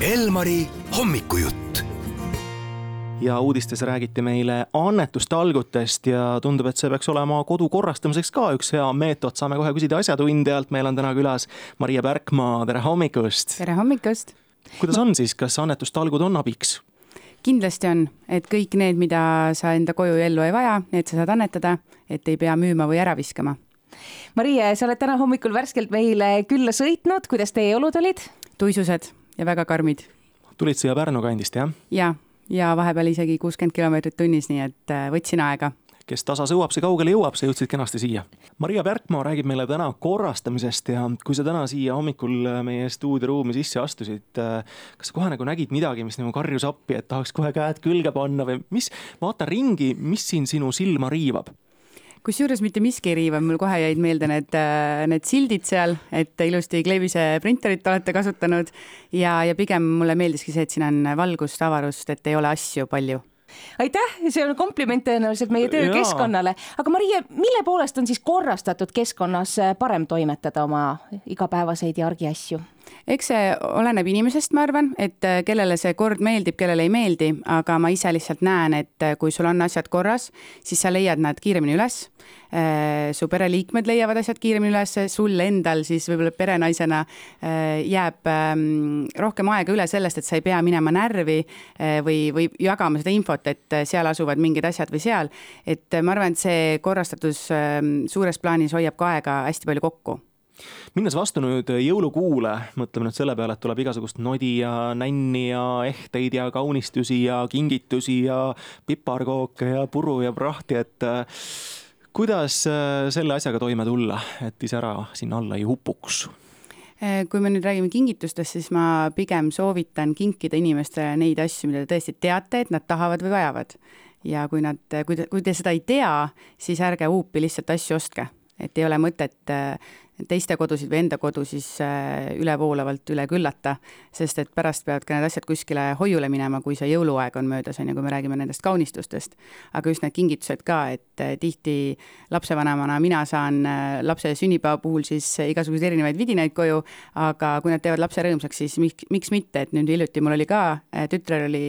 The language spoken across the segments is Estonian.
Elmari hommikujutt ja uudistes räägiti meile annetustalgutest ja tundub, et see peaks olema kodu korrastamiseks ka üks hea meetod, saame kohe küsida asjatundjalt, meil on täna külas Maria Pärkmaa, tere hommikust! tere hommikust! kuidas on siis, kas annetustalgud on abiks? kindlasti on, et kõik need, mida sa enda koju ja ellu ei vaja, need sa saad annetada, et ei pea müüma või ära viskama. Marie, sa oled täna hommikul värskelt meile külla sõitnud, kuidas teie olud olid? tuisused ja väga karmid. tulid siia Pärnu kandist, jah? ja, ja vahepeal isegi kuuskümmend kilomeetrit tunnis, nii et äh, võtsin aega kes tasa sõuab, see kaugele jõuab, sa jõudsid kenasti siia. Maria Pärkmaa räägib meile täna korrastamisest ja kui sa täna siia hommikul äh, meie stuudioruumi sisse astusid, äh, kas sa kohe nagu nägid midagi, mis nagu karjus appi, et tahaks kohe käed külge panna või mis, vaata ringi, mis siin sinu silma riivab? Kusjuures mitte miski ei riiva, mul kohe jäid meelde need, äh, need sildid seal, et ilusti kleebise printerit olete kasutanud. Ja, ja pigem mulle meeldiski see, et siin on valgust, avarust, et ei ole asju palju. Aitäh, see on kompliment tõenäoliselt meie töökeskkonnale, aga Marie, mille poolest on siis korrastatud keskkonnas parem toimetada oma igapäevaseid ja argiasju? Eks see oleneb inimesest, ma arvan, et äh, kellele see kord meeldib, kellele ei meeldi, aga ma ise lihtsalt näen, et äh, kui sul on asjad korras, siis sa leiad nad kiiremini üles. Äh, su pereliikmed leiavad asjad kiiremini üles, sul endal siis võib-olla perenaisena jääb ähm, rohkem aega üle sellest, et sa ei pea minema närvi või, või jagama seda infot, et seal asuvad mingid asjad või seal. et ma arvan, et see korrastatus ähm, suures plaanis hoiab ka aega hästi palju kokku minnes vastu nüüd jõulukuule, mõtleme nüüd selle peale, et tuleb igasugust nodi ja nänni ja ehteid ja kaunistusi ja kingitusi ja piparkooke ja puru ja prahti, et äh, kuidas äh, selle asjaga toime tulla, et ise ära sinna alla ei upuks? Äh, kui me nüüd räägime kingitustest, siis ma pigem soovitan kinkida inimestele neid asju, mida te tõesti teate, et nad tahavad või vajavad. ja kui nad, kui te, kui te seda ei tea, siis ärge huupi lihtsalt asju ostke et ei ole mõtet teiste kodusid või enda kodu siis äh, ülevoolavalt üle küllata, sest et pärast peavad ka need asjad kuskile hoiule minema, kui see jõuluaeg on möödas, on ju, kui me räägime nendest kaunistustest. aga just need kingitused ka, et äh, tihti lapsevanemana mina saan äh, lapse sünnipäeva puhul siis igasuguseid erinevaid vidinaid koju, aga kui nad teevad lapse rõõmsaks, siis miks, miks mitte, et nüüd hiljuti mul oli ka, tütrel oli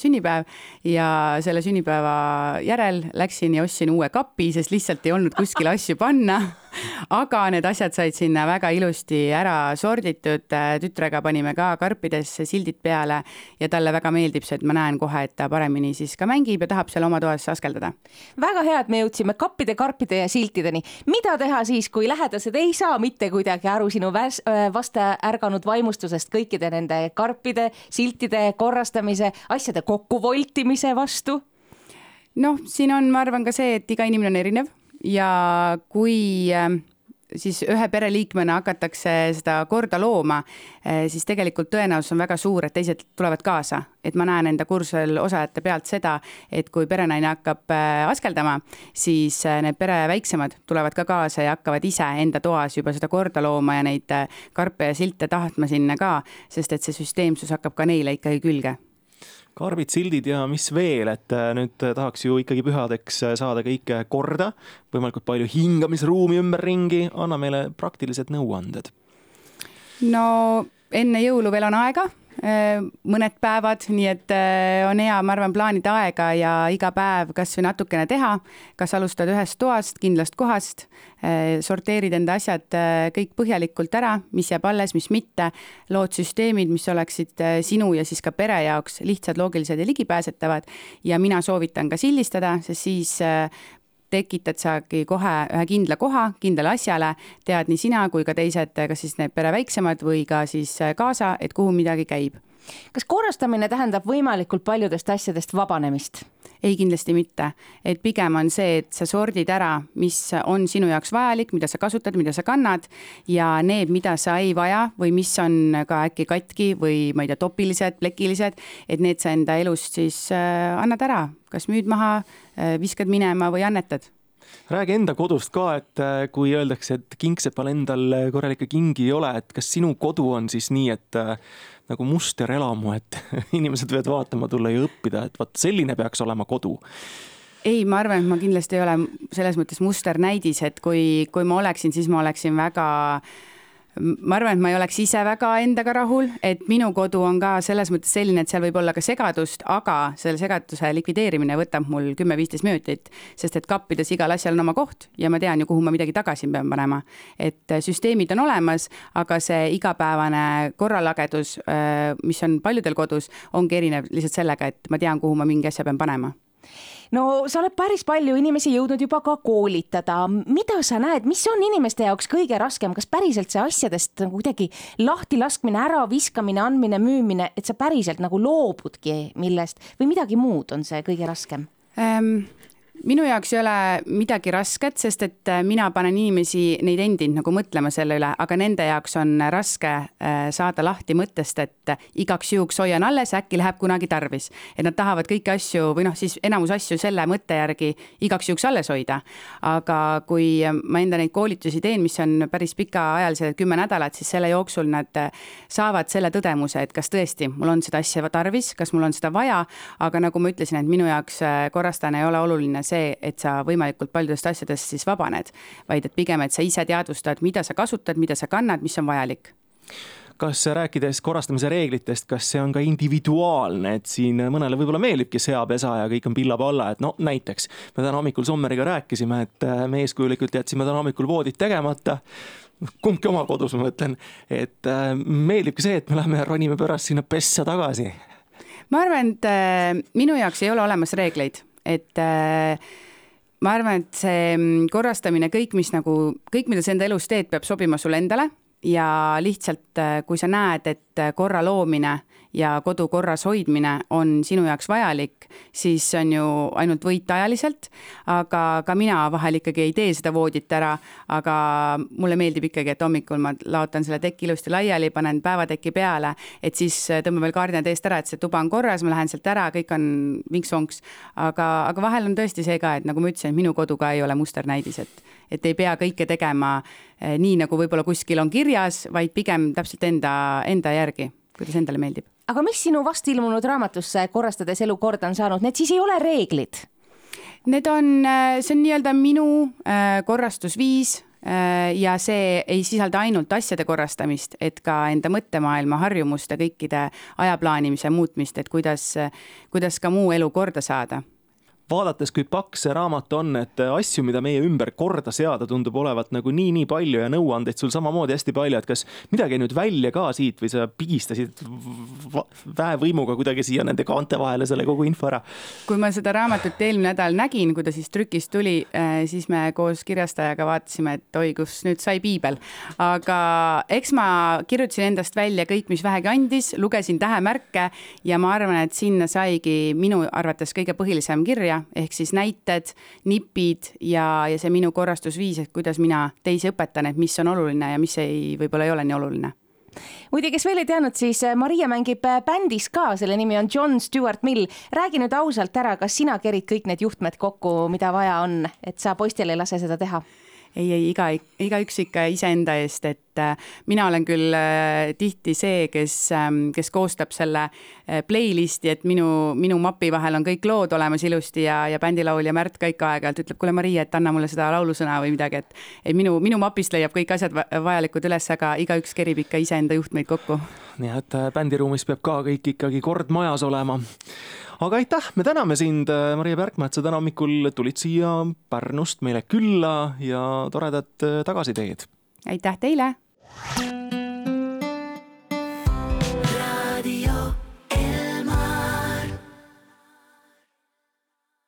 sünnipäev ja selle sünnipäeva järel läksin ja ostsin uue kapi, sest lihtsalt ei olnud kuskile asju panna aga need asjad said sinna väga ilusti ära sorditud, tütrega panime ka karpidesse sildid peale ja talle väga meeldib see, et ma näen kohe, et ta paremini siis ka mängib ja tahab seal oma toas askeldada. väga hea, et me jõudsime kappide, karpide ja siltideni. mida teha siis, kui lähedased ei saa mitte kuidagi aru sinu vasta ärganud vaimustusest kõikide nende karpide, siltide korrastamise, asjade kokkuvoltimise vastu? noh, siin on, ma arvan ka see, et iga inimene on erinev ja kui ähm, siis ühe pereliikmena hakatakse seda korda looma, äh, siis tegelikult tõenäosus on väga suur, et teised tulevad kaasa. et ma näen enda kursusel osalejate pealt seda, et kui perenaine hakkab äh, askeldama, siis äh, need pere väiksemad tulevad ka kaasa ja hakkavad ise enda toas juba seda korda looma ja neid karpe ja silte tahtma sinna ka, sest et see süsteemsus hakkab ka neile ikkagi külge karbid, sildid ja mis veel, et äh, nüüd tahaks ju ikkagi pühadeks äh, saada kõike korda, võimalikult palju hingamisruumi ümberringi, anna meile praktilised nõuanded. no enne jõulu veel on aega Äh, mõned päevad, nii et äh, on hea, ma arvan, plaanida aega ja iga päev kasvõi natukene teha. kas alustad ühest toast, kindlast kohast, äh, sorteerid enda asjad kõik põhjalikult ära, mis jääb alles, mis mitte, lood süsteemid, mis oleksid sinu ja siis ka pere jaoks lihtsad, loogilised ja ligipääsetavad. ja mina soovitan ka sildistada, sest siis tekitad sagi kohe ühe kindla koha kindlale asjale, tead nii sina kui ka teised, kas siis need pere väiksemad või ka siis kaasa, et kuhu midagi käib. Kas korrastamine tähendab võimalikult paljudest asjadest vabanemist? ei, kindlasti mitte, et pigem on see, et sa sordid ära, mis on sinu jaoks vajalik, mida sa kasutad, mida sa kannad ja need, mida sa ei vaja või mis on ka äkki katki või ma ei tea, topilised, plekilised, et need sa enda elust siis äh, annad ära, kas müüd maha, äh, viskad minema või annetad räägi enda kodust ka, et äh, kui öeldakse, et kingsepal endal korralikke kingi ei ole, et kas sinu kodu on siis nii, et nagu musterelamu, et inimesed võivad vaatama tulla ja õppida, et vot selline peaks olema kodu? Ei, ma arvan, et ma kindlasti ei ole selles mõttes musternäidis, et kui, kui ma oleksin, siis ma oleksin väga ma arvan, et ma ei oleks ise väga endaga rahul, et minu kodu on ka selles mõttes selline, et seal võib olla ka segadust, aga selle segaduse likvideerimine võtab mul kümme-viisteist minutit, sest et kappides igal asjal on oma koht ja ma tean ju, kuhu ma midagi tagasi pean panema. et süsteemid on olemas, aga see igapäevane korralagedus, äh, mis on paljudel kodus, ongi erinev lihtsalt sellega, et ma tean, kuhu ma mingi asja pean panema no sa oled päris palju inimesi jõudnud juba ka koolitada, mida sa näed, mis on inimeste jaoks kõige raskem, kas päriselt see asjadest nagu kuidagi lahti laskmine, äraviskamine, andmine, müümine, et sa päriselt nagu loobudki millest? Või midagi muud on see kõige raskem? Ähm,? Minu jaoks ei ole midagi rasket, sest et äh, mina panen inimesi, neid endid nagu mõtlema selle üle, aga nende jaoks on raske äh, saada lahti mõttest, et äh, igaks juhuks hoian alles, äkki läheb kunagi tarvis. et nad tahavad kõiki asju või noh, siis enamus asju selle mõtte järgi igaks juhuks alles hoida. aga kui ma enda neid koolitusi teen, mis on päris pikaajalised, kümme nädalat, siis selle jooksul nad saavad selle tõdemuse, et kas tõesti mul on seda asja tarvis, kas mul on seda vaja, aga nagu ma ütlesin, et minu jaoks korrastajana ei ole oluline see, et sa võimalikult paljudest asjadest siis vabaned, vaid et pigem, et sa ise teadvustad, mida sa kasutad, mida sa kannad, mis on vajalik. Kas rääkides korrastamise reeglitest, kas see on ka individuaalne, et siin mõnele võib-olla meeldibki seapesa ja kõik on pilla-palla, et no näiteks me täna hommikul Sommeriga rääkisime, et äh, me eeskujulikult jätsime täna hommikul voodid tegemata. Kumbki oma kodus, ma mõtlen, et äh, meeldibki see, et me läheme ronime pärast sinna pessa tagasi. ma arvan, et äh, minu jaoks ei ole olemas reegleid et äh, ma arvan, et see mm, korrastamine, kõik, mis nagu, kõik, mida sa enda elus teed, peab sobima sulle endale ja lihtsalt, äh, kui sa näed, et äh, korra loomine ja kodu korras hoidmine on sinu jaoks vajalik, siis on ju ainult võit ajaliselt. aga ka mina vahel ikkagi ei tee seda voodit ära, aga mulle meeldib ikkagi, et hommikul ma laotan selle teki ilusti laiali, panen päevateki peale, et siis tõmban veel kardinad eest ära, et see tuba on korras, ma lähen sealt ära, kõik on vinks-vonks. aga, aga vahel on tõesti see ka, et nagu ma ütlesin, minu kodu ka ei ole musternäidis, et et ei pea kõike tegema eh, nii, nagu võib-olla kuskil on kirjas, vaid pigem täpselt enda, enda järgi, kuidas endale meeldib. Aga mis sinu vast ilmunud raamatusse Korrastades elu korda on saanud, need siis ei ole reeglid? Need on, äh, see on nii-öelda minu äh, korrastusviis äh, ja see ei sisalda ainult asjade korrastamist, et ka enda mõttemaailma harjumuste, kõikide aja plaanimise muutmist, et kuidas, kuidas ka muu elu korda saada vaadates, kui paks see raamat on, et asju, mida meie ümber korda seada, tundub olevat nagu nii-nii palju ja nõuandeid sul samamoodi hästi palju, et kas midagi nüüd välja ka siit või sa pigistasid väevõimuga kuidagi siia nende kaante vahele selle kogu info ära? kui ma seda raamatut eelmine nädal nägin, kui ta siis trükist tuli, eh, siis me koos kirjastajaga vaatasime, et oi, kus nüüd sai piibel. aga eks ma kirjutasin endast välja kõik, mis vähegi andis, lugesin tähemärke ja ma arvan, et sinna saigi minu arvates kõige põhilisem kirja ehk siis näited, nipid ja, ja see minu korrastusviis, et kuidas mina teisi õpetan, et mis on oluline ja mis ei, võib-olla ei ole nii oluline muide, kes veel ei teadnud, siis äh, Maria mängib äh, bändis ka, selle nimi on John Stewart Mill. räägi nüüd ausalt ära, kas sina kerid kõik need juhtmed kokku, mida vaja on, et sa poistel ei lase seda teha? Ei, ei iga, igaüks ikka iseenda eest, et äh, mina olen küll äh, tihti see, kes, ähm, kes koostab selle äh, playlist'i, et minu, minu mapi vahel on kõik lood olemas ilusti ja, ja bändilaulja Märt Kõik aeg-ajalt ütleb, kuule, Maria, et anna mulle seda laulusõna või midagi, et et minu, minu mapist leiab kõik asjad vajalikud üles, aga igaüks kerib ikka iseenda juhtmeid kokku. Nii et bändiruumis peab ka kõik ikkagi kord majas olema aga aitäh, me täname sind, äh, Maria Pärkma, et sa täna hommikul tulid siia Pärnust meile külla ja toredat äh, tagasiteed. aitäh teile